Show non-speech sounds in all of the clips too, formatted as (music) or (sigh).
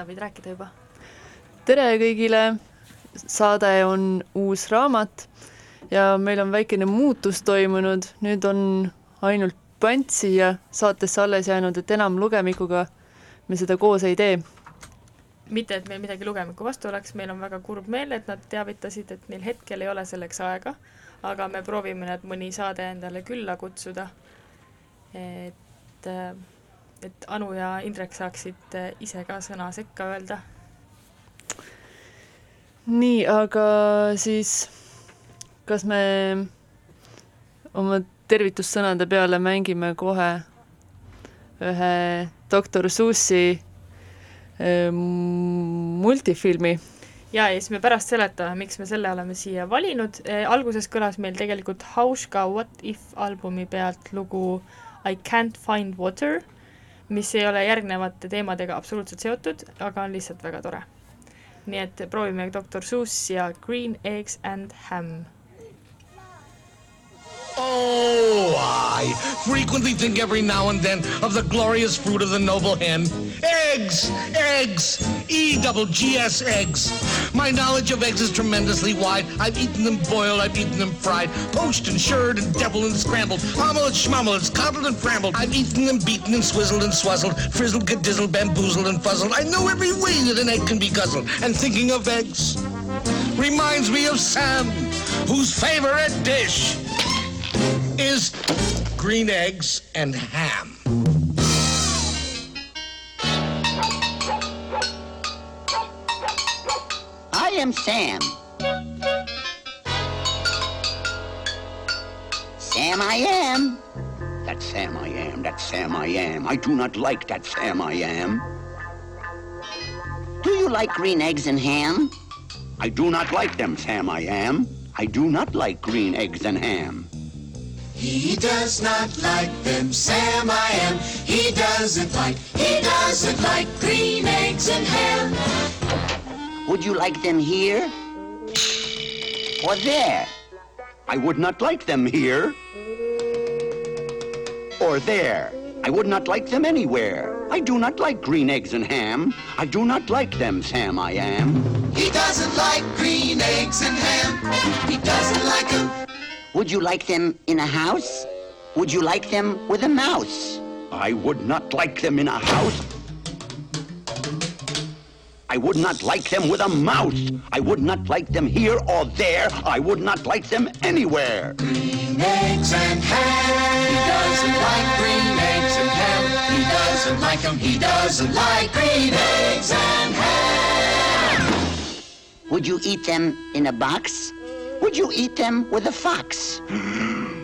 sa võid rääkida juba. tere kõigile, saade on uus raamat ja meil on väikene muutus toimunud, nüüd on ainult pant siia saatesse alles jäänud, et enam lugemikuga me seda koos ei tee. mitte, et meil midagi lugemiku vastu oleks, meil on väga kurb meel, et nad teavitasid, et neil hetkel ei ole selleks aega, aga me proovime nad mõni saade endale külla kutsuda. et, et Anu ja Indrek saaksid ise ka sõna sekka öelda. nii, aga siis kas me oma tervitussõnade peale mängime kohe ühe doktor Susi ähm, multifilmi. ja, ja siis me pärast seletame, miks me selle oleme siia valinud e,. alguses kõlas meil tegelikult Hauschka What If albumi pealt lugu I can't find water, mis ei ole järgnevate teemadega absoluutselt seotud, aga on lihtsalt väga tore. nii et proovime doktor Seuss ja Green Eggs and Ham Oh, I frequently think every now and then of the glorious fruit of the noble hen. Eggs! Eggs! E-double-G-S eggs. My knowledge of eggs is tremendously wide. I've eaten them boiled, I've eaten them fried, poached and shirred and deviled and scrambled, omelette, schmummelets, coddled and frambled. I've eaten them beaten and swizzled and swazzled, frizzled, gadizzled, bamboozled and fuzzled. I know every way that an egg can be guzzled. And thinking of eggs reminds me of Sam, whose favorite dish is green eggs and ham. I am Sam. Sam I am. That Sam I am, that Sam I am. I do not like that Sam I am. Do you like green eggs and ham? I do not like them, Sam I am. I do not like green eggs and ham. He does not like them, Sam I am. He doesn't like, he doesn't like green eggs and ham. Would you like them here? Or there? I would not like them here. Or there. I would not like them anywhere. I do not like green eggs and ham. I do not like them, Sam I am. He doesn't like green eggs and ham. He doesn't like them. Would you like them in a house? Would you like them with a mouse? I would not like them in a house. I would not like them with a mouse. I would not like them here or there. I would not like them anywhere. Green eggs and ham. He doesn't like green eggs and ham. He doesn't like them. He doesn't like green eggs and ham. Would you eat them in a box? Would you eat them with a fox? (gasps)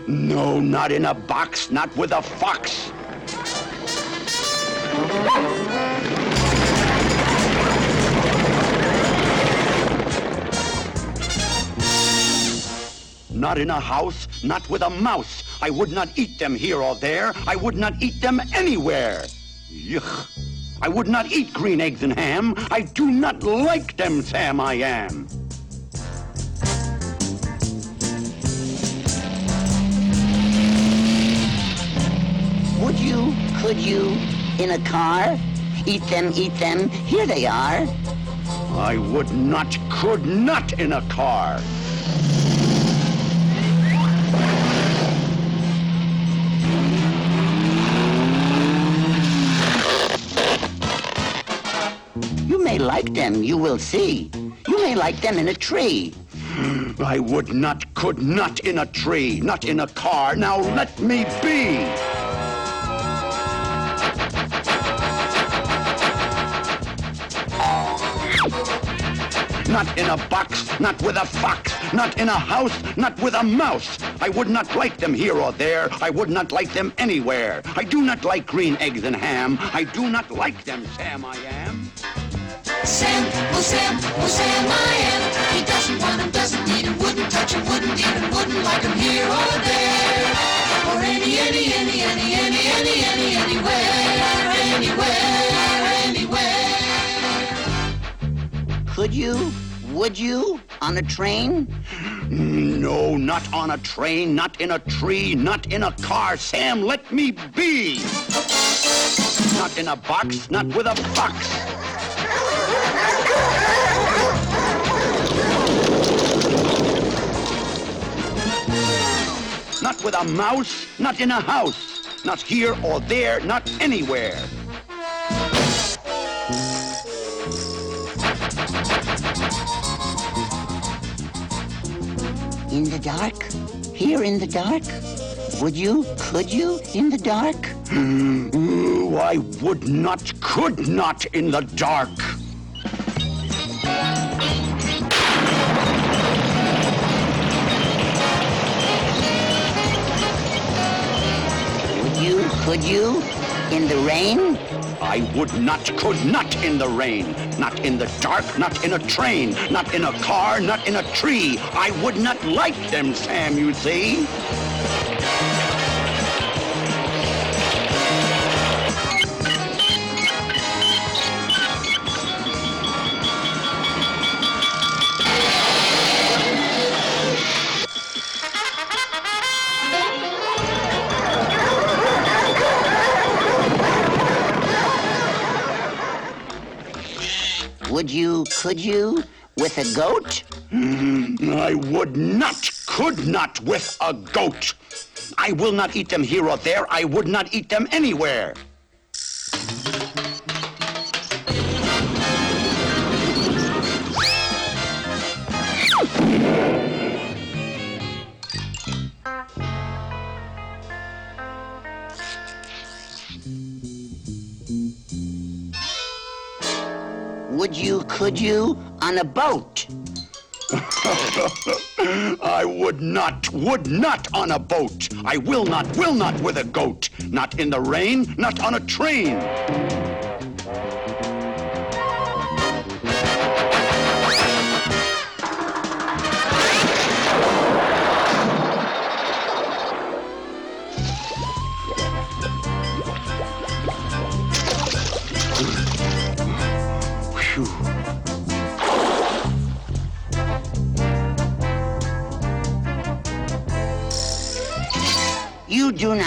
No, not in a box, not with a fox. Not in a house, not with a mouse. I would not eat them here or there. I would not eat them anywhere. Yuck. I would not eat green eggs and ham. I do not like them, Sam, I am. Could you, in a car? Eat them, eat them, here they are. I would not, could not in a car. You may like them, you will see. You may like them in a tree. I would not, could not in a tree, not in a car. Now let me be. Not in a box, not with a fox, not in a house, not with a mouse. I would not like them here or there. I would not like them anywhere. I do not like green eggs and ham. I do not like them, Sam, I am. Sam, oh Sam, oh Sam I am. He doesn't want him, doesn't need him, wouldn't touch him, wouldn't eat him, wouldn't like him here or there. Or any, any, any, any, any, any, any, anywhere, anywhere, anywhere. Could you? Would you? On a train? No, not on a train, not in a tree, not in a car. Sam, let me be. Not in a box, not with a fox. Not with a mouse, not in a house, not here or there, not anywhere. In the dark? Here in the dark? Would you? Could you? In the dark? Hmm, I would not, could not in the dark. Would you? Could you? In the rain? I would not, could not in the rain, not in the dark, not in a train, not in a car, not in a tree. I would not like them, Sam, you see. Could you? With a goat? Mm, I would not, could not with a goat. I will not eat them here or there. I would not eat them anywhere. Would you? Could you? On a boat? (laughs) I would not, would not on a boat. I will not, will not with a goat. Not in the rain, not on a train.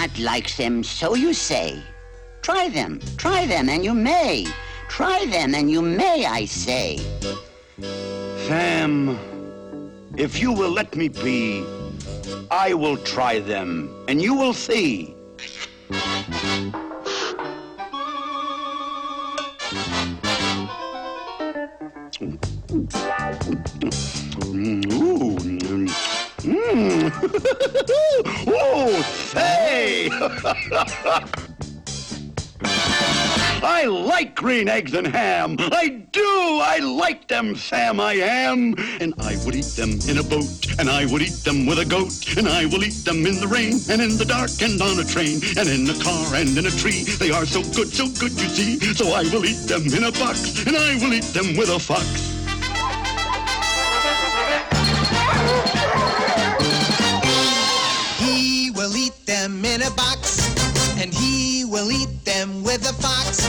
Not like them, so you say. Try them, try them, and you may. Try them, and you may, I say. Sam, if you will let me be, I will try them, and you will see. Oh, say! I like green eggs and ham. I do. I like them, Sam, I am. And I would eat them in a boat, and I would eat them with a goat, and I will eat them in the rain, and in the dark, and on a train, and in a car, and in a tree. They are so good, so good, you see. So I will eat them in a box, and I will eat them with a fox. Them in a box, and he will eat them with a fox.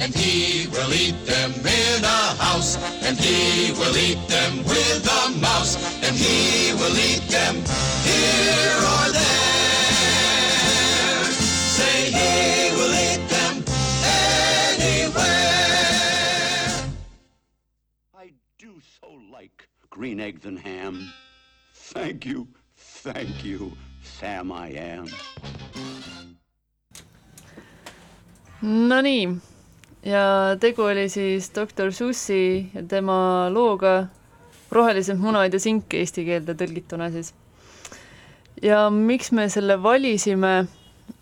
And he will eat them in a house, and he will eat them with a mouse, and he will eat them here or there. Say he will eat them anywhere. I do so like green eggs and ham. Thank you, thank you, Sam, I am. Nonii, ja tegu oli siis doktor Sussi ja tema looga Rohelised munad ja sink eesti keelde tõlgituna siis. ja miks me selle valisime,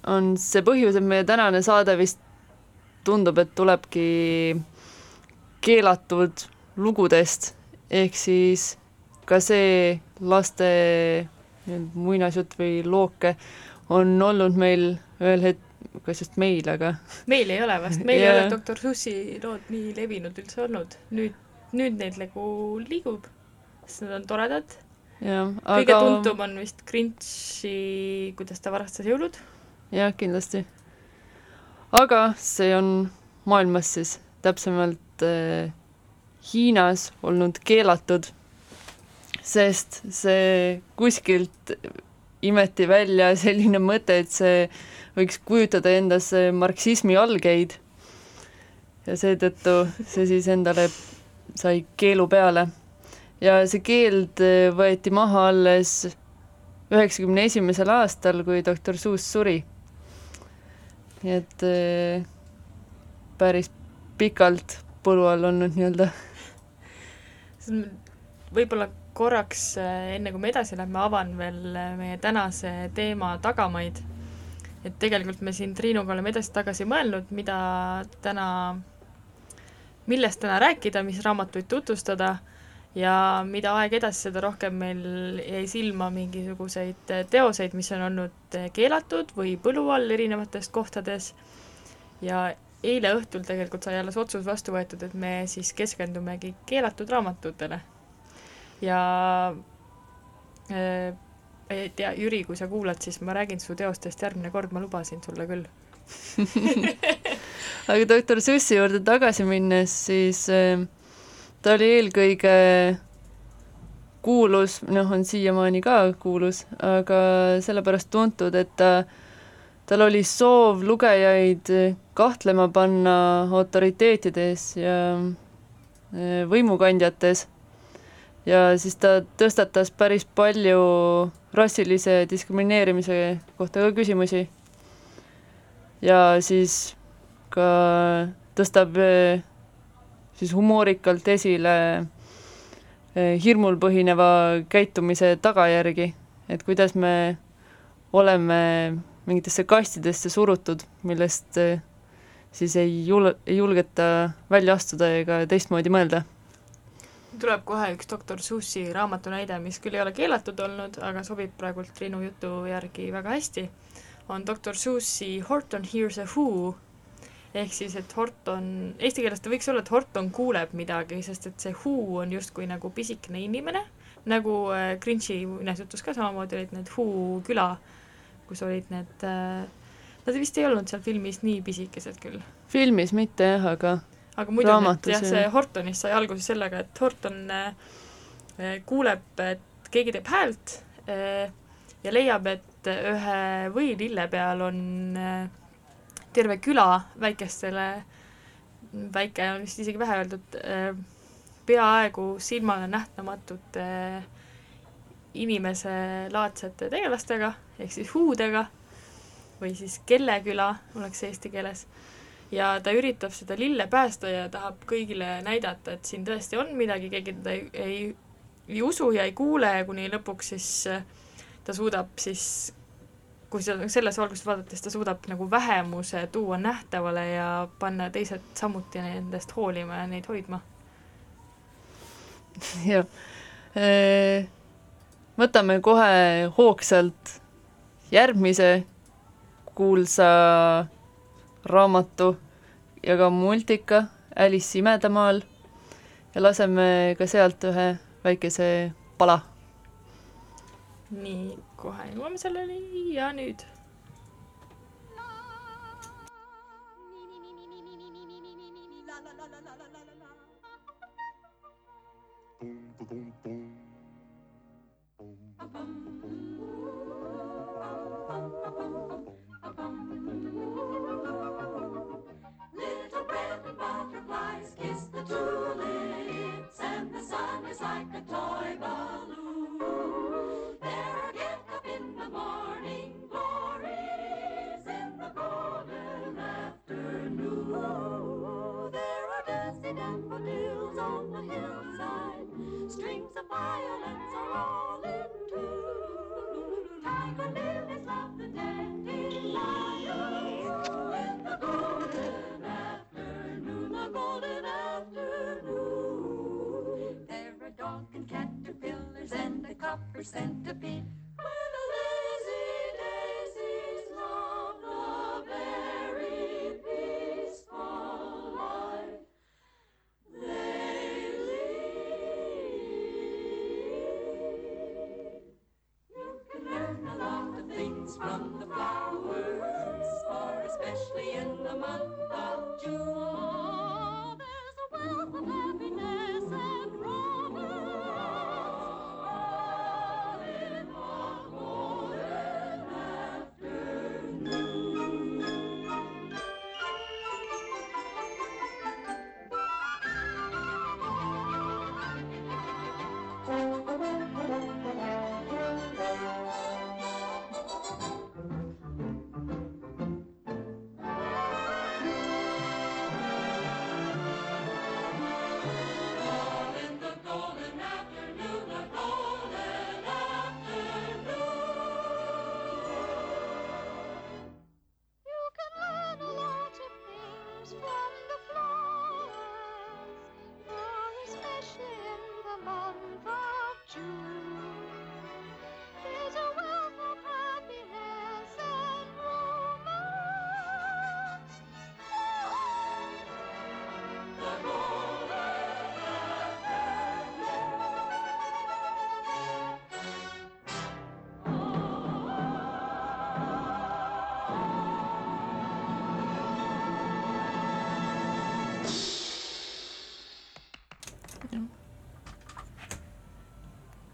on see põhjus, et meie tänane saade vist tundub, et tulebki keelatud lugudest, ehk siis ka see laste muinasjutt või looke on olnud meil ühel hetk-, kas just meil, aga meil ei ole vast, meil ei Jaa. ole doktor Sussi lood nii levinud üldse olnud. nüüd, nüüd neid nagu liigub, sest nad on toredad. jah, kõige aga tuntum on vist Grinchi, kuidas ta varastas jõulud. jah, kindlasti. aga see on maailmas siis täpsemalt äh, Hiinas olnud keelatud, sest see kuskilt imeti välja selline mõte, et see võiks kujutada endas marksismi algeid ja seetõttu see siis endale sai keelu peale ja see keeld võeti maha alles üheksakümne esimesel aastal, kui doktor Seuss suri. nii et äh, päris pikalt põlu all olnud nii-öelda. võib-olla korraks, äh, enne kui me edasi lähme, avan veel äh, meie tänase teema tagamaid. et tegelikult me siin Triinuga oleme edasi-tagasi mõelnud, mida täna, millest täna rääkida, mis raamatuid tutvustada ja mida aeg edasi, seda rohkem meil jäi silma mingisuguseid teoseid, mis on olnud keelatud või põlu all erinevates kohtades ja eile õhtul tegelikult sai alles otsus vastu võetud, et me siis keskendumegi keelatud raamatutele. Ja äh, et ja Jüri, kui sa kuulad, siis ma räägin su teostest järgmine kord, ma lubasin sulle küll (laughs) aga doktor Sussi juurde tagasi minnes, siis äh, ta oli eelkõige kuulus, noh, on siiamaani ka kuulus, aga sellepärast tuntud, et ta, tal oli soov lugejaid kahtlema panna autoriteetides ja äh, võimukandjates. Ja siis ta tõstatas päris palju rassilise diskrimineerimise kohta ka küsimusi. ja siis ka tõstab äh, siis humoorikalt esile eh, hirmul põhineva käitumise tagajärgi, et kuidas me oleme mingitesse kastidesse surutud, millest eh, siis ei jul-, ei julgeta välja astuda ega teistmoodi mõelda. Tuleb kohe üks doktor Susi raamatu näide, mis küll ei ole keelatud olnud, aga sobib praegult Triinu jutu järgi väga hästi, on doktor Susi Horton Hears a Who ehk siis, et Horton, eesti keeles ta võiks olla, et Horton kuuleb midagi, sest et see Who on justkui nagu pisikene inimene, nagu äh, Grinchi unesjutus ka samamoodi olid need Who küla, kus olid need äh, Nad vist ei olnud seal filmis nii pisikesed küll. filmis mitte jah, aga aga muidu need, jah, see Hortonist sai alguse sellega, et Horton äh, äh, kuuleb, et keegi teeb häält äh, ja leiab, et ühe võilille peal on terve küla väikestele, väike on vist isegi vähe öeldud, peaaegu silmale nähtamatute inimeselaadsete tegelastega, ehk siis huudega, või siis Kelleküla oleks eesti keeles, ja ta üritab seda lille päästa ja tahab kõigile näidata, et siin tõesti on midagi, keegi teda ei, ei, ei usu ja ei kuule kuni lõpuks siis äh, ta suudab siis kui seda selles valguses vaadates ta suudab nagu vähemuse tuua nähtavale ja panna teised samuti nendest hoolima ja neid hoidma. (laughs) jah, võtame kohe hoogsalt järgmise kuulsa raamatu ja ka multika Alice imedamaal ja laseme ka sealt ühe väikese pala. nii kohe jõuame selleni ja nüüd. Boom, boom, boom. Little a toy balloon. There get up in the morning glories in the golden afternoon. There are dusty daffodils on the hillside, strings of violets are all in tune. Tiger lilies love the dandelions copper centipede.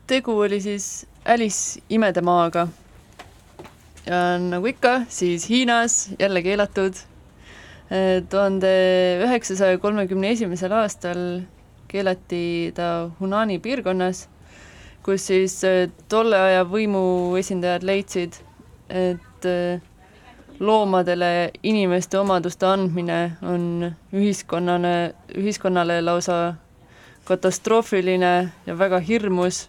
Tegu oli siis Alice imedemaaga. ja nagu ikka, siis Hiinas jälle keelatud. tuhande üheksasaja kolmekümne esimesel aastal keelati ta Hunani piirkonnas, kus siis äh, tolle aja võimu esindajad leidsid, et äh, loomadele inimeste omaduste andmine on ühiskonnale, ühiskonnale lausa katastroofiline ja väga hirmus.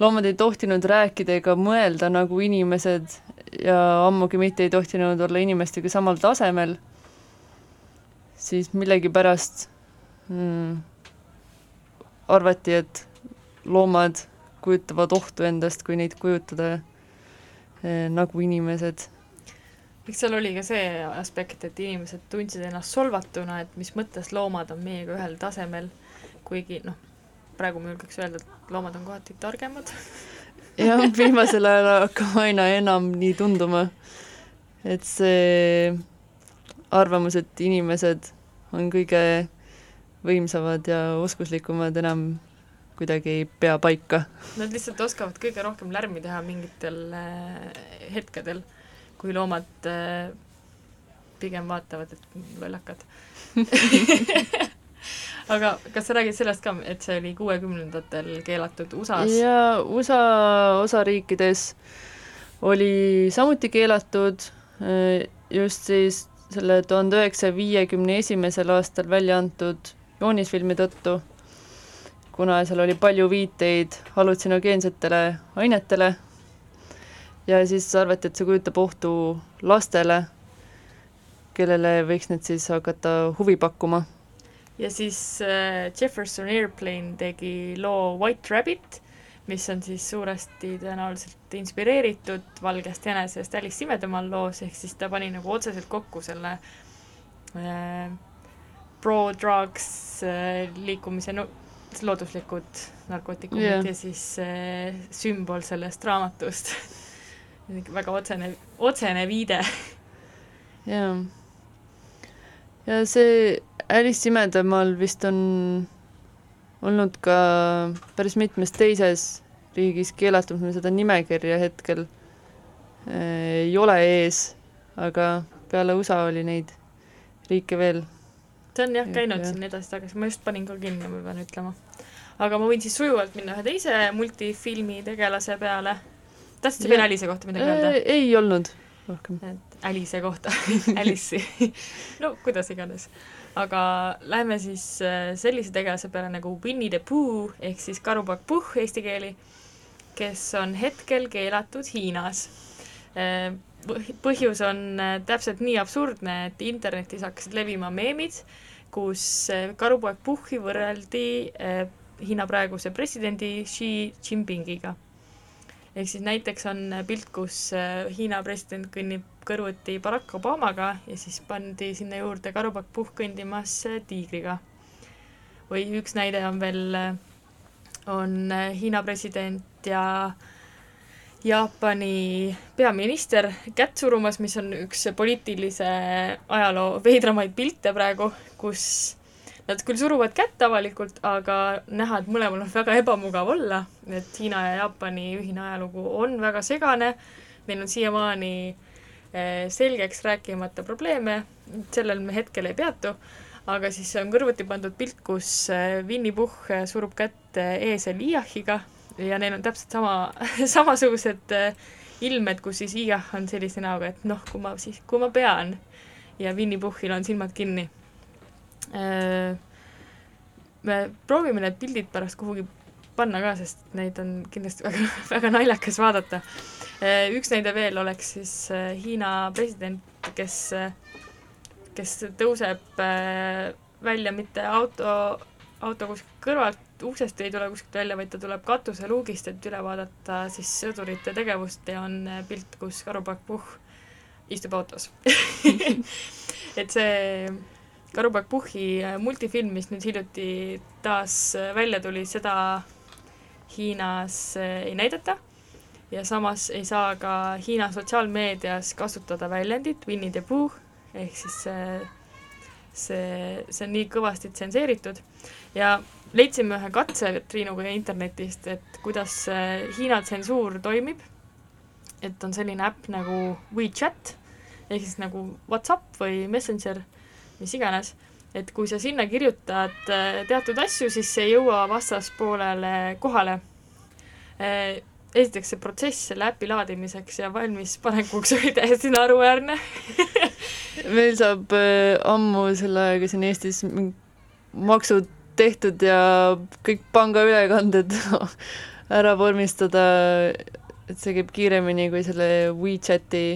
loomad ei tohtinud rääkida ega mõelda nagu inimesed ja ammugi mitte ei tohtinud olla inimestega samal tasemel, siis millegipärast mm, arvati, et loomad kujutavad ohtu endast, kui neid kujutada eh, nagu inimesed. Eks seal oli ka see aspekt, et inimesed tundsid ennast solvatuna, et mis mõttes loomad on meiega ühel tasemel, kuigi noh, praegu ma julgeks öelda, et loomad on kohati targemad. (laughs) jah, (laughs) viimasel ajal hakkab aina enam nii tunduma, et see arvamus, et inimesed on kõige võimsamad ja oskuslikumad, enam kuidagi ei pea paika. Nad lihtsalt oskavad kõige rohkem lärmi teha mingitel äh, hetkedel kui loomad äh, pigem vaatavad, et lollakad (laughs) aga kas sa räägid sellest ka, et see oli kuuekümnendatel keelatud USA-s? jaa, USA osariikides oli samuti keelatud äh, just siis selle tuhande üheksasaja viiekümne esimesel aastal välja antud joonisfilmi tõttu, kuna seal oli palju viiteid hallutsinogeensetele ainetele ja siis arvati, et see kujutab ohtu lastele, kellele võiks need siis hakata huvi pakkuma. Ja siis äh, Jefferson Airplane tegi loo White Rabbit, mis on siis suuresti tõenäoliselt inspireeritud Valgest jänesest Alice imedemaal loos, ehk siis ta pani nagu otseselt kokku selle äh, pro-drugs äh, liikumise no, looduslikud narkootikumid yeah. ja siis äh, sümbol sellest raamatust (laughs) väga otsene, otsene viide. jaa. Ja see Alice imedemaal vist on olnud ka päris mitmes teises riigis keelatud, mul seda nimekirja hetkel äh, ei ole ees, aga peale USA oli neid riike veel. see on jah käinud ja. siin edasi-tagasi, ma just panin ka kinni, ma pean ütlema. aga ma võin siis sujuvalt minna ühe teise multifilmi tegelase peale tahtsid sa veel Alice kohta midagi öelda? ei olnud rohkem. et Alice kohta (laughs) Alice'i no kuidas iganes. aga lähme siis äh, sellise tegelase peale nagu Winnie the Pooh ehk siis Karupakk Puhh eesti keeli, kes on hetkel keelatud Hiinas. Äh, põhjus on äh, täpselt nii absurdne, et internetis hakkasid levima meemid, kus Karupoeg Puhhi võrreldi Hiina praeguse presidendi Xi Jinpingiga ehk siis näiteks on pilt, kus äh, Hiina president kõnnib kõrvuti Barack Obamaga ja siis pandi sinna juurde karupakk Puhh kõndimas äh, tiigriga. või üks näide on veel, äh, on Hiina president ja Jaapani peaminister kätt surumas, mis on üks poliitilise ajaloo veidramaid pilte praegu, kus Nad küll suruvad kätt avalikult, aga näha, et mõlemal on väga ebamugav olla, et Hiina ja Jaapani ühine ajalugu on väga segane, neil on siiamaani eh, selgeks rääkimata probleeme, sellel me hetkel ei peatu, aga siis on kõrvuti pandud pilt, kus eh, Winny Puhh eh, surub kätt eesel Iiahiga ja neil on täpselt sama, (laughs) samasugused ilmed, kus siis Iiah on sellise näoga, et noh, kui ma siis, kui ma pean. Ja Winny Puhhil on silmad kinni me proovime need pildid pärast kuhugi panna ka, sest neid on kindlasti väga, (laughs) väga naljakas vaadata. Äh, üks näide veel oleks siis äh, Hiina president, kes, kes tõuseb välja mitte auto, auto kuskilt kõrvalt, uksest ei tule kuskilt välja, vaid ta tuleb katuseluugist, et üle vaadata siis sõdurite tegevust ja on pilt, kus Karupakk Puhh istub autos (laughs) et see Karubak Puhhi äh, multifilm, mis nüüd hiljuti taas äh, välja tuli, seda Hiinas äh, ei näidata ja samas ei saa ka Hiina sotsiaalmeedias kasutada väljendit Winnie the Pooh, ehk siis see, see, see on nii kõvasti tsenseeritud ja leidsime ühe katse Triinuga internetist, et kuidas Hiina tsensuur toimib. et on selline äpp nagu WeChat ehk siis nagu Whatsapp või Messenger, mis iganes, et kui sa sinna kirjutad äh, teatud asju, siis see ei jõua vastaspoolele kohale. esiteks see protsess selle äpi laadimiseks ja valmispanekuks oli täiesti naeruväärne. (laughs) meil saab äh, ammu selle ajaga siin Eestis maksud tehtud ja kõik pangaülekanded (laughs) ära vormistada, et see käib kiiremini kui selle WeChati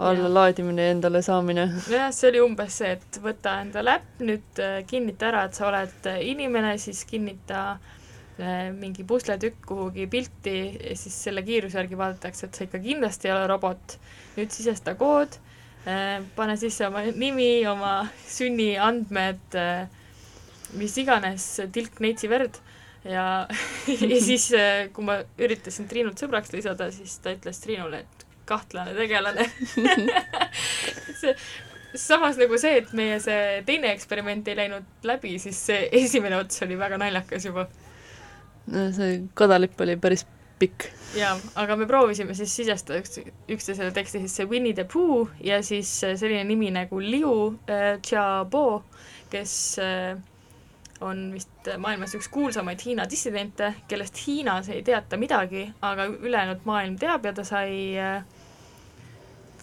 alla Jah. laadimine ja endale saamine. nojah, see oli umbes see, et võta endale äpp, nüüd äh, kinnita ära, et sa oled äh, inimene, siis kinnita äh, mingi pusletükk kuhugi pilti ja siis selle kiiruse järgi vaadatakse, et sa ikka kindlasti ei ole robot. nüüd sisesta kood, pane sisse oma nimi, oma sünniandmed, mis iganes, tilk neitsi verd ja, (laughs) ja siis, kui ma üritasin Triinut sõbraks lisada, siis ta ütles Triinule, et kahtlane tegelane (laughs) see samas nagu see, et meie see teine eksperiment ei läinud läbi, siis see esimene ots oli väga naljakas juba. see kadalipp oli päris pikk. jaa, aga me proovisime siis sisestada üks, üksteisele teksti sisse Winnie the Pooh ja siis äh, selline nimi nagu Liu äh, Xiaobo, kes äh, on vist maailmas üks kuulsamaid Hiina dissidente, kellest Hiinas ei teata midagi, aga ülejäänud maailm teab ja ta sai äh,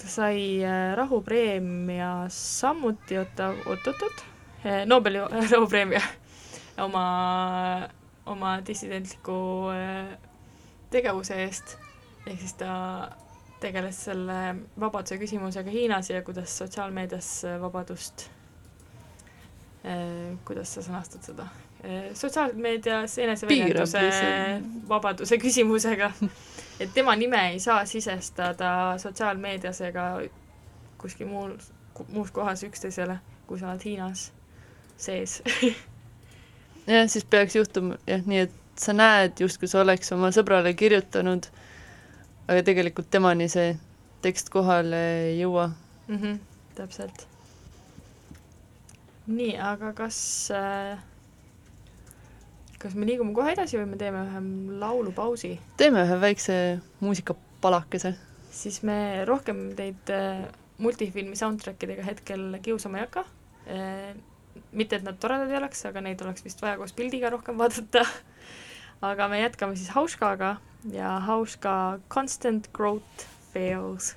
sai äh, rahupreemia samuti, oota, oot-oot-oot, Nobeli (laughs) rahupreemia oma, oma dissidentliku äh, tegevuse eest, ehk siis ta tegeles selle vabaduse küsimusega Hiinas ja kuidas sotsiaalmeedias äh, vabadust, kuidas sa sõnastad seda, sotsiaalmeedias eneseväljenduse vabaduse küsimusega, et tema nime ei saa sisestada sotsiaalmeedias ega kuskil muul, muus kohas üksteisele, kui sa oled Hiinas sees. (laughs) jah, siis peaks juhtuma jah, nii et sa näed justkui sa oleks oma sõbrale kirjutanud, aga tegelikult temani see tekst kohale ei jõua. mm. -hmm, täpselt. nii, aga kas äh,, kas me liigume kohe edasi või me teeme ühe laulupausi? teeme ühe väikse muusikapalakese. siis me rohkem teid äh, multifilmi soundtrack idega hetkel kiusama ei hakka äh,. mitte, et nad toredad ei oleks, aga neid oleks vist vaja koos pildiga rohkem (laughs) vaadata. aga me jätkame siis Hauskaga ja Hauska Constant Growth Fails.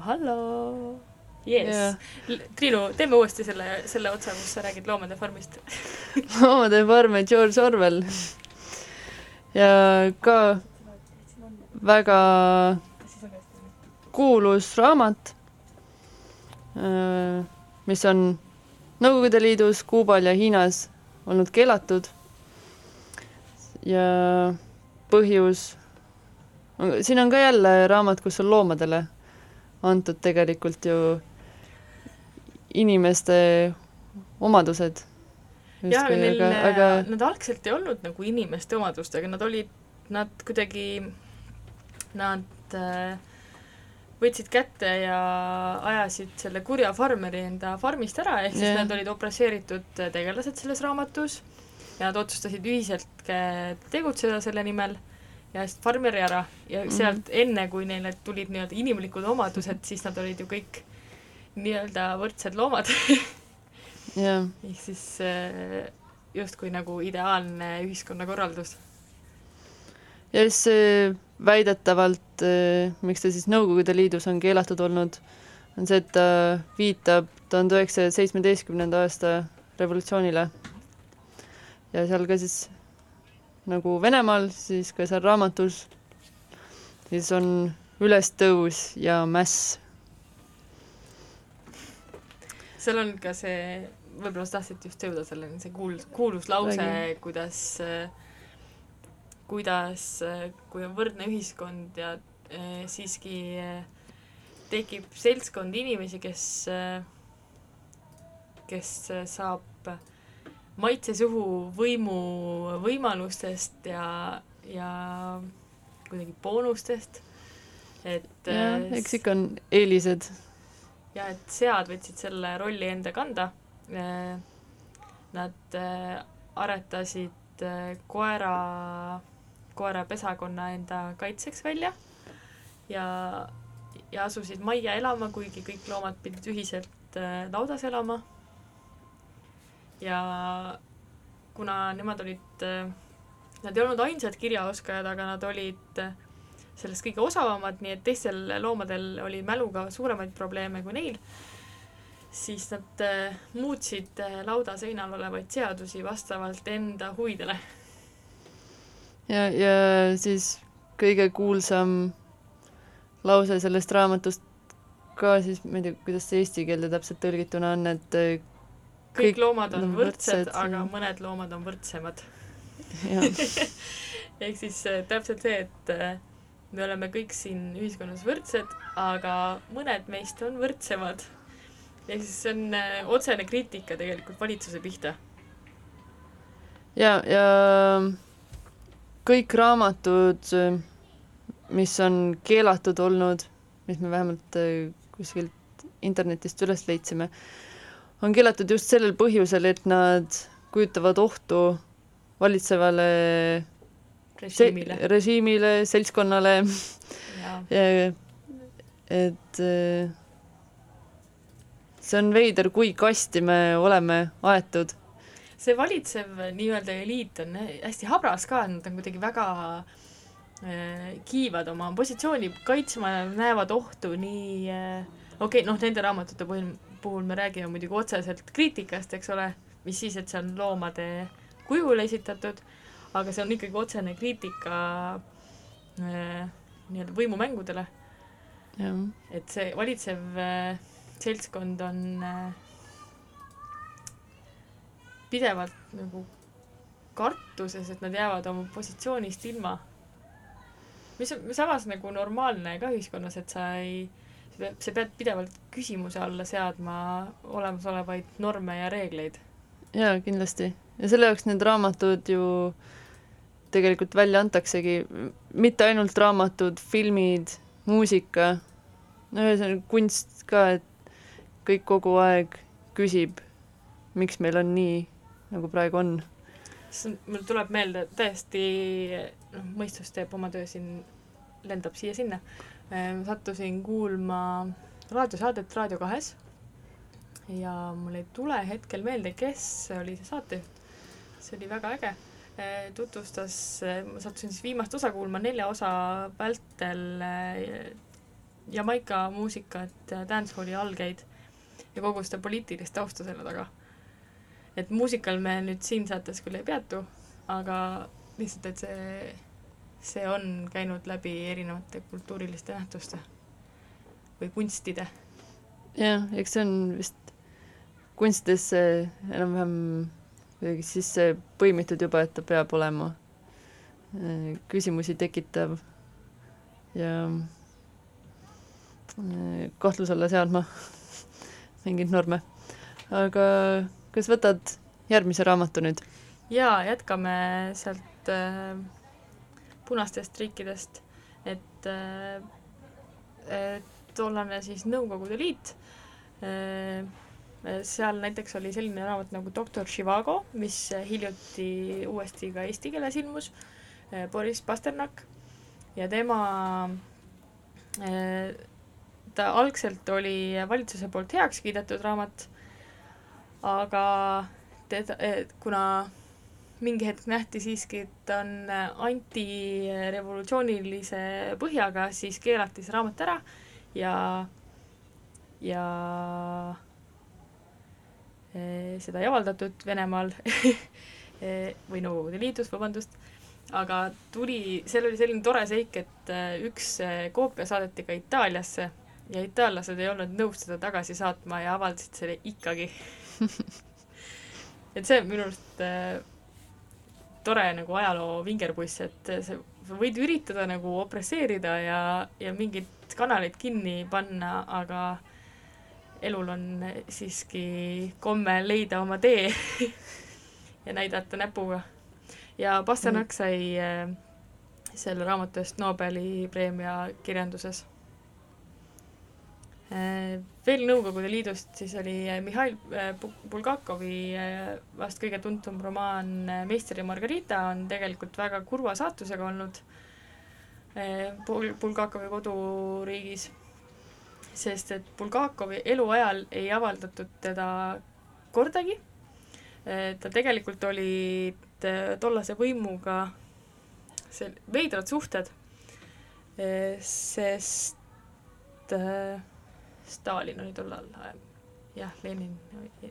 Hallo. Yes yeah.. Triinu, teeme uuesti selle, selle otsa, kus sa räägid Loomade farmist. (laughs) loomade farm ja George Orwell. ja ka väga kuulus raamat, mis on Nõukogude Liidus, Kuubal ja Hiinas olnud keelatud. ja põhjus, siin on ka jälle raamat, kus on loomadele antud tegelikult ju inimeste omadused. jah, aga neil aga, nad algselt ei olnud nagu inimeste omadustega, nad olid, nad kuidagi, nad äh, võtsid kätte ja ajasid selle kurja farmeri enda farmist ära, ehk siis yeah. nad olid opresseeritud tegelased selles raamatus ja nad otsustasid ühiselt äh, tegutseda selle nimel ja siis farmeri ära ja Mhm. sealt mm -hmm. enne, kui neile tulid nii-öelda inimlikud omadused, siis nad olid ju kõik nii-öelda võrdsed loomad jah, ehk siis äh, justkui nagu ideaalne ühiskonnakorraldus. ja siis see väidetavalt, miks ta siis Nõukogude Liidus on keelatud olnud, on see, et ta viitab tuhande üheksasaja seitsmeteistkümnenda aasta revolutsioonile. ja seal ka siis nagu Venemaal, siis ka seal raamatus, siis on ülestõus ja mäss. seal on ka see, võib-olla sa tahtsid just jõuda selleni, see kuul-, kuulus lause kuidas, kuidas, kui on võrdne ühiskond ja eh, siiski eh, tekib seltskond inimesi, kes, kes eh, saab maitse suhu võimu võimalustest ja, ja kuidagi boonustest, et jah, eh, eks ikka on eelised. ja et sead võtsid selle rolli enda kanda. Nad äh, aretasid äh, koera, koerapesakonna enda kaitseks välja ja, ja asusid majja elama, kuigi kõik loomad pidid ühiselt äh, laudas elama. Ja kuna nemad olid, nad ei olnud ainsad kirjaoskajad, aga nad olid äh, sellest kõige osavamad, nii et teistel loomadel oli mäluga suuremaid probleeme kui neil, siis nad äh, muutsid äh, laudaseinal olevaid seadusi vastavalt enda huvidele. ja, ja siis kõige kuulsam lause sellest raamatust ka siis, ma ei tea, kuidas see eesti keelde täpselt tõlgituna on, et kõik loomad on võrdsed, võrdsed, aga mõned loomad on võrdsemad. (laughs) ehk siis äh, täpselt see, et äh, me oleme kõik siin ühiskonnas võrdsed, aga mõned meist on võrdsemad. ehk siis see on äh, otsene kriitika tegelikult valitsuse pihta. ja, ja kõik raamatud, mis on keelatud olnud, mis me vähemalt kuskilt internetist üles leidsime, on keelatud just sellel põhjusel, et nad kujutavad ohtu valitsevale se- režiimile. režiimile, seltskonnale, (laughs) et eh, see on veider, kui kasti me oleme aetud. see valitsev nii-öelda eliit on hästi habras ka, nad on kuidagi väga äh, kiivad oma positsiooni kaitsma ja näevad ohtu nii äh, okei okay,, noh, nende raamatute puhul, puhul me räägime muidugi otseselt kriitikast, eks ole, mis siis, et see on loomade kujul esitatud, aga see on ikkagi otsene kriitika äh, nii-öelda võimumängudele, et see valitsev äh, seltskond on äh, pidevalt nagu kartuses, et nad jäävad oma positsioonist ilma. mis on samas nagu normaalne ka ühiskonnas, et sa ei, sa pead pidevalt küsimuse alla seadma olemasolevaid norme ja reegleid. jaa, kindlasti. ja selle jaoks need raamatud ju tegelikult välja antaksegi, mitte ainult raamatud, filmid, muusika, no ühesõnaga kunst ka, et kõik kogu aeg küsib, miks meil on nii, nagu praegu on. mul tuleb meelde täiesti, noh, mõistus teeb oma töö siin, lendab siia-sinna. Sattusin kuulma raadiosaadet Raadio kahes ja mul ei tule hetkel meelde, kes oli see saatejuht. see oli väga äge. tutvustas, ma sattusin siis viimast osa kuulma nelja osa vältel Jamaica muusikat, dancehalli algeid ja kogu seda poliitilist tausta selle taga. et muusikal me nüüd siin saates küll ei peatu, aga lihtsalt, et see, see on käinud läbi erinevate kultuuriliste nähtuste või kunstide. jah, eks see on vist kunstidesse enam-vähem kuidagi sisse põimitud juba, et ta peab olema äh, küsimusi tekitav ja äh, kahtluse alla seadma (laughs) mingeid norme. aga kas võtad järgmise raamatu nüüd? jaa, jätkame sealt äh, punastest riikidest, et äh, äh, tollane siis Nõukogude Liit äh,, seal näiteks oli selline raamat nagu Doktor Živago, mis hiljuti uuesti ka eesti keeles ilmus äh,, Boris Pasternak, ja tema ta algselt oli valitsuse poolt heaks kiidetud raamat, aga teda, kuna mingi hetk nähti siiski, et ta on antirevolutsioonilise põhjaga, siis keelati see raamat ära ja, ja eh, seda ei avaldatud Venemaal eh, (laughs) või Nõukogude Liidus, vabandust, aga tuli, seal oli selline tore seik, et üks koopia saadeti ka Itaaliasse ja itaallased ei olnud nõus seda tagasi saatma ja avaldasid selle ikkagi. (laughs) Et see on minu arust äh, tore nagu ajaloo vingerpuss, et sa, sa võid üritada nagu opresseerida ja, ja mingid kanalid kinni panna, aga elul on siiski komme leida oma tee (laughs) ja näidata näpuga. ja Pasternak sai äh, selle raamatu eest Nobeli preemia kirjanduses veel Nõukogude Liidust siis oli äh, Mihhail äh, Bulgakovi vast kõige tuntum romaan Meister ja Margarita on tegelikult väga kurva saatusega olnud Bul-, Bulgakovi koduriigis, sest et Bulgakovi eluajal ei avaldatud teda kordagi, ta tegelikult olid tollase võimuga see veidrad suhted, sest Stalin oli tollal, jah, Lenin,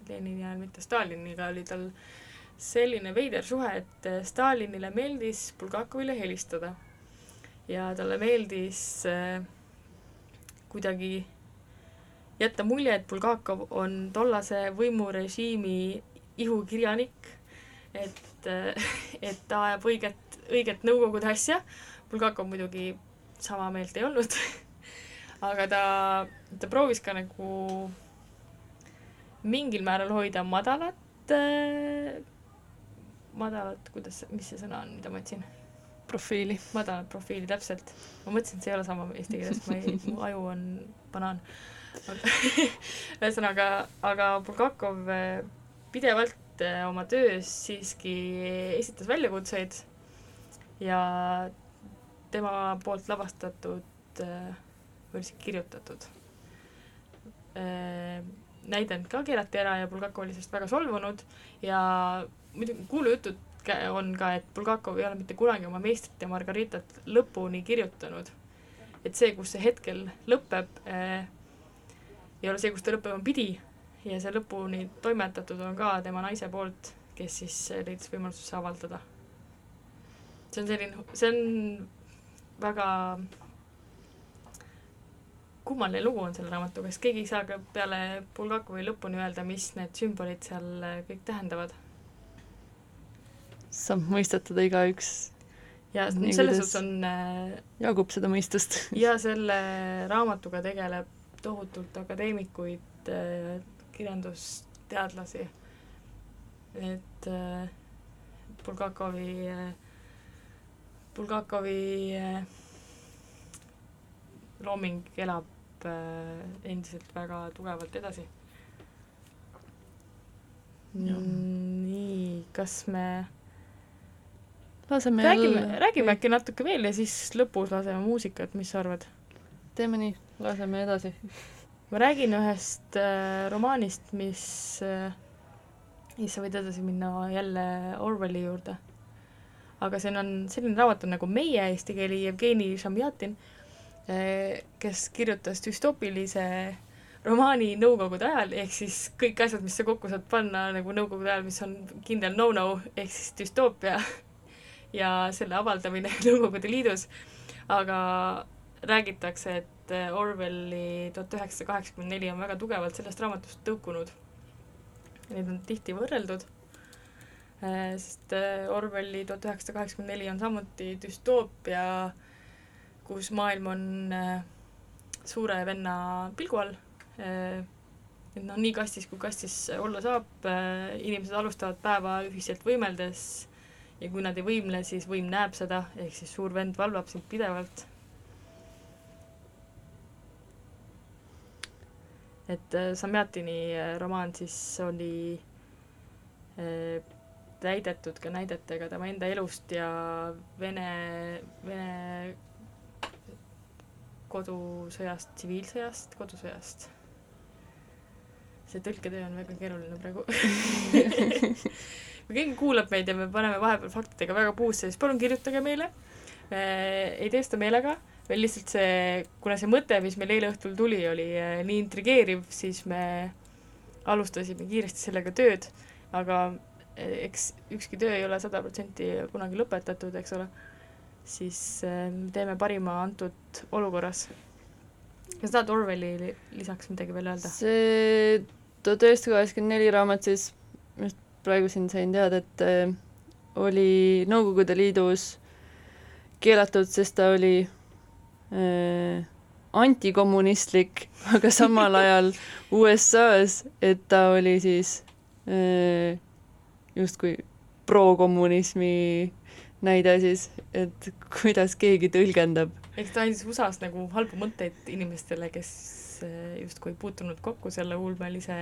Lenini ajal mitte Staliniga oli tal selline veider suhe, et Stalinile meeldis Bulgakovile helistada. ja talle meeldis äh, kuidagi jätta mulje, et Bulgakov on tollase võimurežiimi ihukirjanik, et, äh, et ta ajab õiget, õiget Nõukogude asja. Bulgakov muidugi sama meelt ei olnud aga ta, ta proovis ka nagu mingil määral hoida madalat äh,, madalat, kuidas, mis see sõna on, mida ma otsin? profiili. madalat profiili, täpselt. ma mõtlesin, et see ei ole sama eesti keeles, ma ei, mu aju on banaan. (laughs) ühesõnaga, aga Bulgakov äh, pidevalt äh, oma töös siiski esitas väljakutseid ja tema poolt lavastatud äh, või lihtsalt kirjutatud. Äh, näidend ka keelati ära ja Bulgakov oli sellest väga solvunud ja muidugi kuulujutud on ka, et Bulgakov ei ole mitte kunagi oma meistrit ja Margaritat lõpuni kirjutanud. et see, kus see hetkel lõpeb äh,, ei ole see, kus ta lõppema pidi ja see lõpuni toimetatud on ka tema naise poolt, kes siis leidis võimaluse avaldada. see on selline, see on väga kummaline lugu on selle raamatuga, sest keegi ei saa ka peale Bulgakovi lõpuni öelda, mis need sümbolid seal äh, kõik tähendavad. saab mõistetada igaüks. ja Nii selles suhtes on äh, jagub seda mõistust (laughs) ja selle raamatuga tegeleb tohutult akadeemikuid, äh, kirjandusteadlasi, et Bulgakovi, Bulgakovi looming elab äh, endiselt väga tugevalt edasi. nii, kas me laseme räägime, räägime äkki natuke veel ja siis lõpus laseme muusikat, mis sa arvad? teeme nii, laseme edasi. ma räägin ühest äh, romaanist, mis äh,, siis sa võid edasi minna jälle Orwelli juurde. aga see on selline raamat on nagu Meie eesti keeli Jevgeni Šamjatin kes kirjutas düstoopilise romaani Nõukogude ajal, ehk siis kõik asjad, mis sa kokku saad panna nagu Nõukogude ajal, mis on kindel no-no, ehk siis düstoopia (laughs) ja selle avaldamine (laughs) Nõukogude Liidus, aga räägitakse, et Orwelli tuhat üheksasada kaheksakümmend neli on väga tugevalt sellest raamatust tõukunud. Neid on tihti võrreldud, sest Orwelli tuhat üheksasada kaheksakümmend neli on samuti düstoopia, kus maailm on äh, suure venna pilgu all, äh, et noh, nii kastis kui kastis olla saab, äh, inimesed alustavad päeva ühiselt võimeldes ja kui nad ei võimle, siis võim näeb seda, ehk siis suur vend valvab sind pidevalt. et Samjatini romaan siis oli täidetud ka näidetega tema enda elust ja Vene, Vene kodusõjast, tsiviilsõjast, kodusõjast. see tõlketöö on väga keeruline praegu (laughs) kui keegi kuulab meid ja me paneme vahepeal faktidega väga puusse, siis palun kirjutage meile. me ei tee seda meelega, veel lihtsalt see, kuna see mõte, mis meil eile õhtul tuli, oli eh, nii intrigeeriv, siis me alustasime kiiresti sellega tööd, aga eh, eks ükski töö ei ole sada protsenti kunagi lõpetatud, eks ole siis ähm, teeme parima antud olukorras. kas tahad Orwelli lisaks midagi veel öelda? see tuhat üheksasada kaheksakümmend neli raamat siis, just praegu siin sain teada, et äh, oli Nõukogude Liidus keelatud, sest ta oli äh, antikommunistlik, (laughs) aga samal ajal USA-s, et ta oli siis äh, justkui pro-kommunismi näide siis, et kuidas keegi tõlgendab. eks ta andis USA-s nagu halbu mõtteid inimestele, kes eh, justkui puutunud kokku selle ulmelise,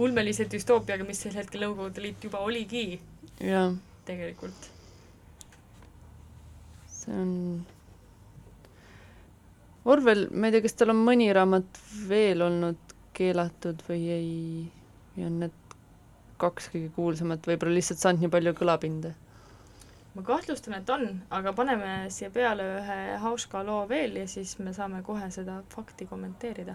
ulmelise düstoopiaga, mis sel hetkel Nõukogude Liit juba oligi. jah. tegelikult. see on Orwell, ma ei tea, kas tal on mõni raamat veel olnud keelatud või ei, või on need kaks kõige kuulsamat, võib-olla lihtsalt saanud nii palju kõlapinda ma kahtlustan, et on, aga paneme siia peale ühe Hauska loo veel ja siis me saame kohe seda fakti kommenteerida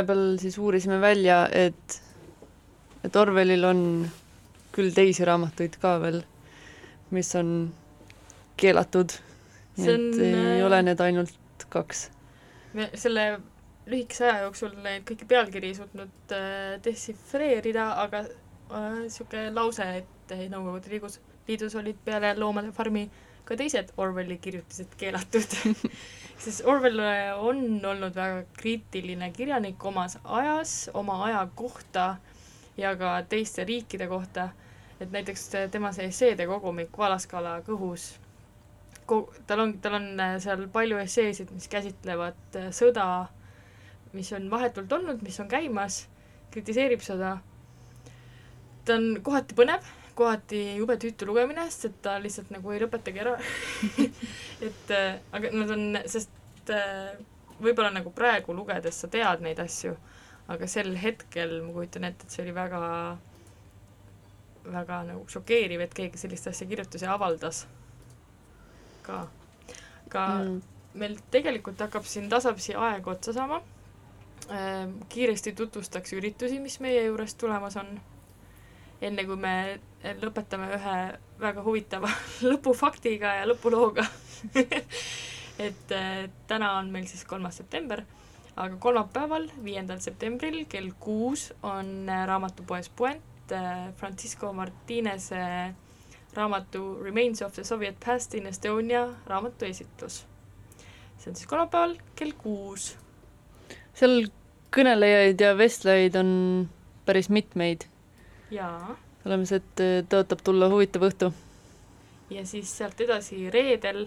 vahepeal siis uurisime välja, et, et Orwellil on küll teisi raamatuid ka veel, mis on keelatud. nii See on, et ei äh, ole need ainult kaks. me selle lühikese aja jooksul neid kõiki pealkiri ei suutnud äh, dešifreerida, aga niisugune äh, lause, et Nõukogude Liidus, liidus olid peale Loomade farmi ka teised Orwelli kirjutised keelatud (laughs) siis Orwell äh, on olnud väga kriitiline kirjanik omas ajas, oma aja kohta ja ka teiste riikide kohta, et näiteks tema see esseede kogumik Valaskala kõhus, tal on, tal on äh, seal palju esseesid, mis käsitlevad äh, sõda, mis on vahetult olnud, mis on käimas, kritiseerib seda. ta on kohati põnev, kohati jube tüütu lugemine, sest et ta lihtsalt nagu ei lõpetagi ära (laughs) et äh, aga nad on, sest äh, võib-olla nagu praegu lugedes sa tead neid asju, aga sel hetkel ma kujutan ette, et see oli väga väga nagu šokeeriv, et keegi sellist asja kirjutas ja avaldas ka. ka mm. meil tegelikult hakkab siin tasapisi aeg otsa saama. kiiresti tutvustaks üritusi, mis meie juures tulemas on. enne kui me lõpetame ühe väga huvitava (laughs) lõpufaktiga ja lõpulooga (laughs) et äh, täna on meil siis kolmas september, aga kolmapäeval, viiendal septembril kell kuus on äh, raamatupoes Puent äh, Francisco Martinese raamatu Remains of the Soviet Past in Estonia raamatu esitlus. see on siis kolmapäeval kell kuus. seal kõnelejaid ja vestlejaid on päris mitmeid. jaa. Oleme see, et äh, tõotab tulla huvitav õhtu. ja siis sealt edasi reedel,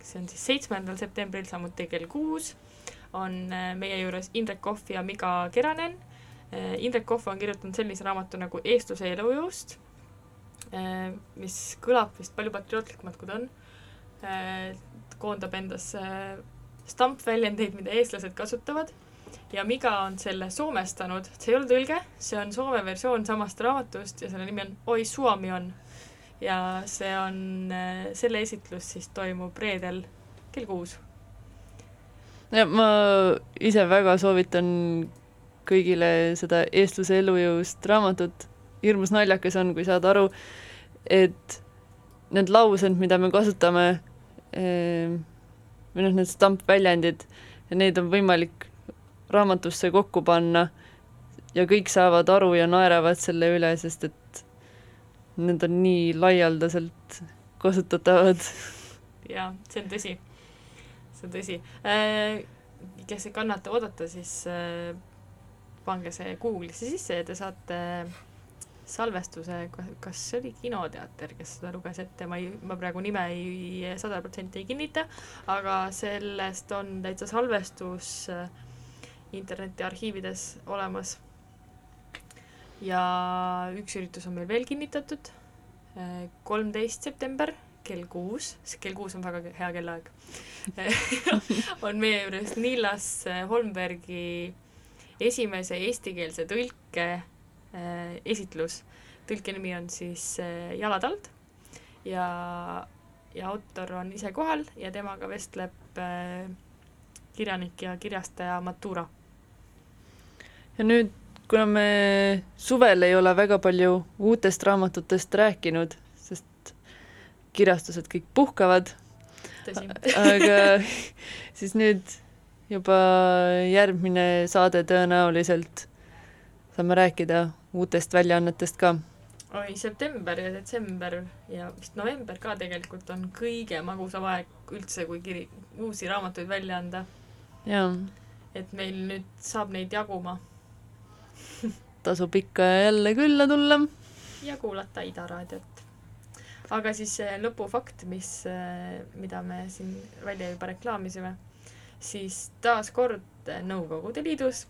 see on siis seitsmendal septembril, samuti kell kuus, on äh, meie juures Indrek Kohv ja Miga Keranen. Äh, Indrek Kohv on kirjutanud sellise raamatu nagu Eestluse elujõust, mis kõlab vist palju patriootlikumalt, kui ta on. koondab endasse stampväljendeid, mida eestlased kasutavad ja Miga on selle soomestanud, see ei ole tõlge, see on soome versioon samast raamatust ja selle nimi on Oi Suomi on. ja see on, selle esitlus siis toimub reedel kell kuus. ja ma ise väga soovitan kõigile seda eestluse elujõust raamatut. hirmus naljakas on, kui saad aru, et need laused, mida me kasutame, või noh, need stampväljendid, neid on võimalik raamatusse kokku panna ja kõik saavad aru ja naeravad selle üle, sest et need on nii laialdaselt kasutatavad. jaa, see on tõsi. see on tõsi äh,. kes ei kannata oodata, siis äh, pange see Google'isse sisse ja te saate salvestuse, kas see oli Kinoteater, kes seda luges ette, ma ei, ma praegu nime ei, sada protsenti ei kinnita, aga sellest on täitsa salvestus äh, internetiarhiivides olemas. ja üks üritus on meil veel kinnitatud, kolmteist september kell kuus, kell kuus on väga hea kellaaeg (laughs) on meie juures Niilas Holmbergi esimese eestikeelse tõlke äh, esitlus. tõlke nimi on siis äh, Jalatald ja, ja autor on ise kohal ja temaga vestleb kirjanik ja kirjastaja Matura ja nüüd, kuna me suvel ei ole väga palju uutest raamatutest rääkinud, sest kirjastused kõik puhkavad, (laughs) aga siis nüüd juba järgmine saade tõenäoliselt saame rääkida uutest väljaannetest ka. oi, september ja detsember ja vist november ka tegelikult on kõige magusam aeg üldse, kui kiri, uusi raamatuid välja anda. jaa. et meil nüüd saab neid jaguma tasub ikka ja jälle külla tulla. ja kuulata Ida raadiot. aga siis lõpufakt, mis, mida me siin välja juba reklaamisime, siis taaskord Nõukogude Liidus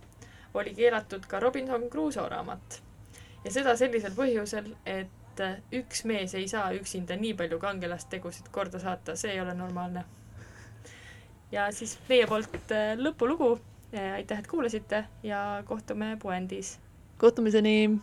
oli keelatud ka Robinson Crusoe raamat. ja seda sellisel põhjusel, et üks mees ei saa üksinda nii palju kangelastegusid korda saata, see ei ole normaalne. ja siis meie poolt lõpulugu, aitäh, et kuulasite ja kohtume puändis kohtumiseni!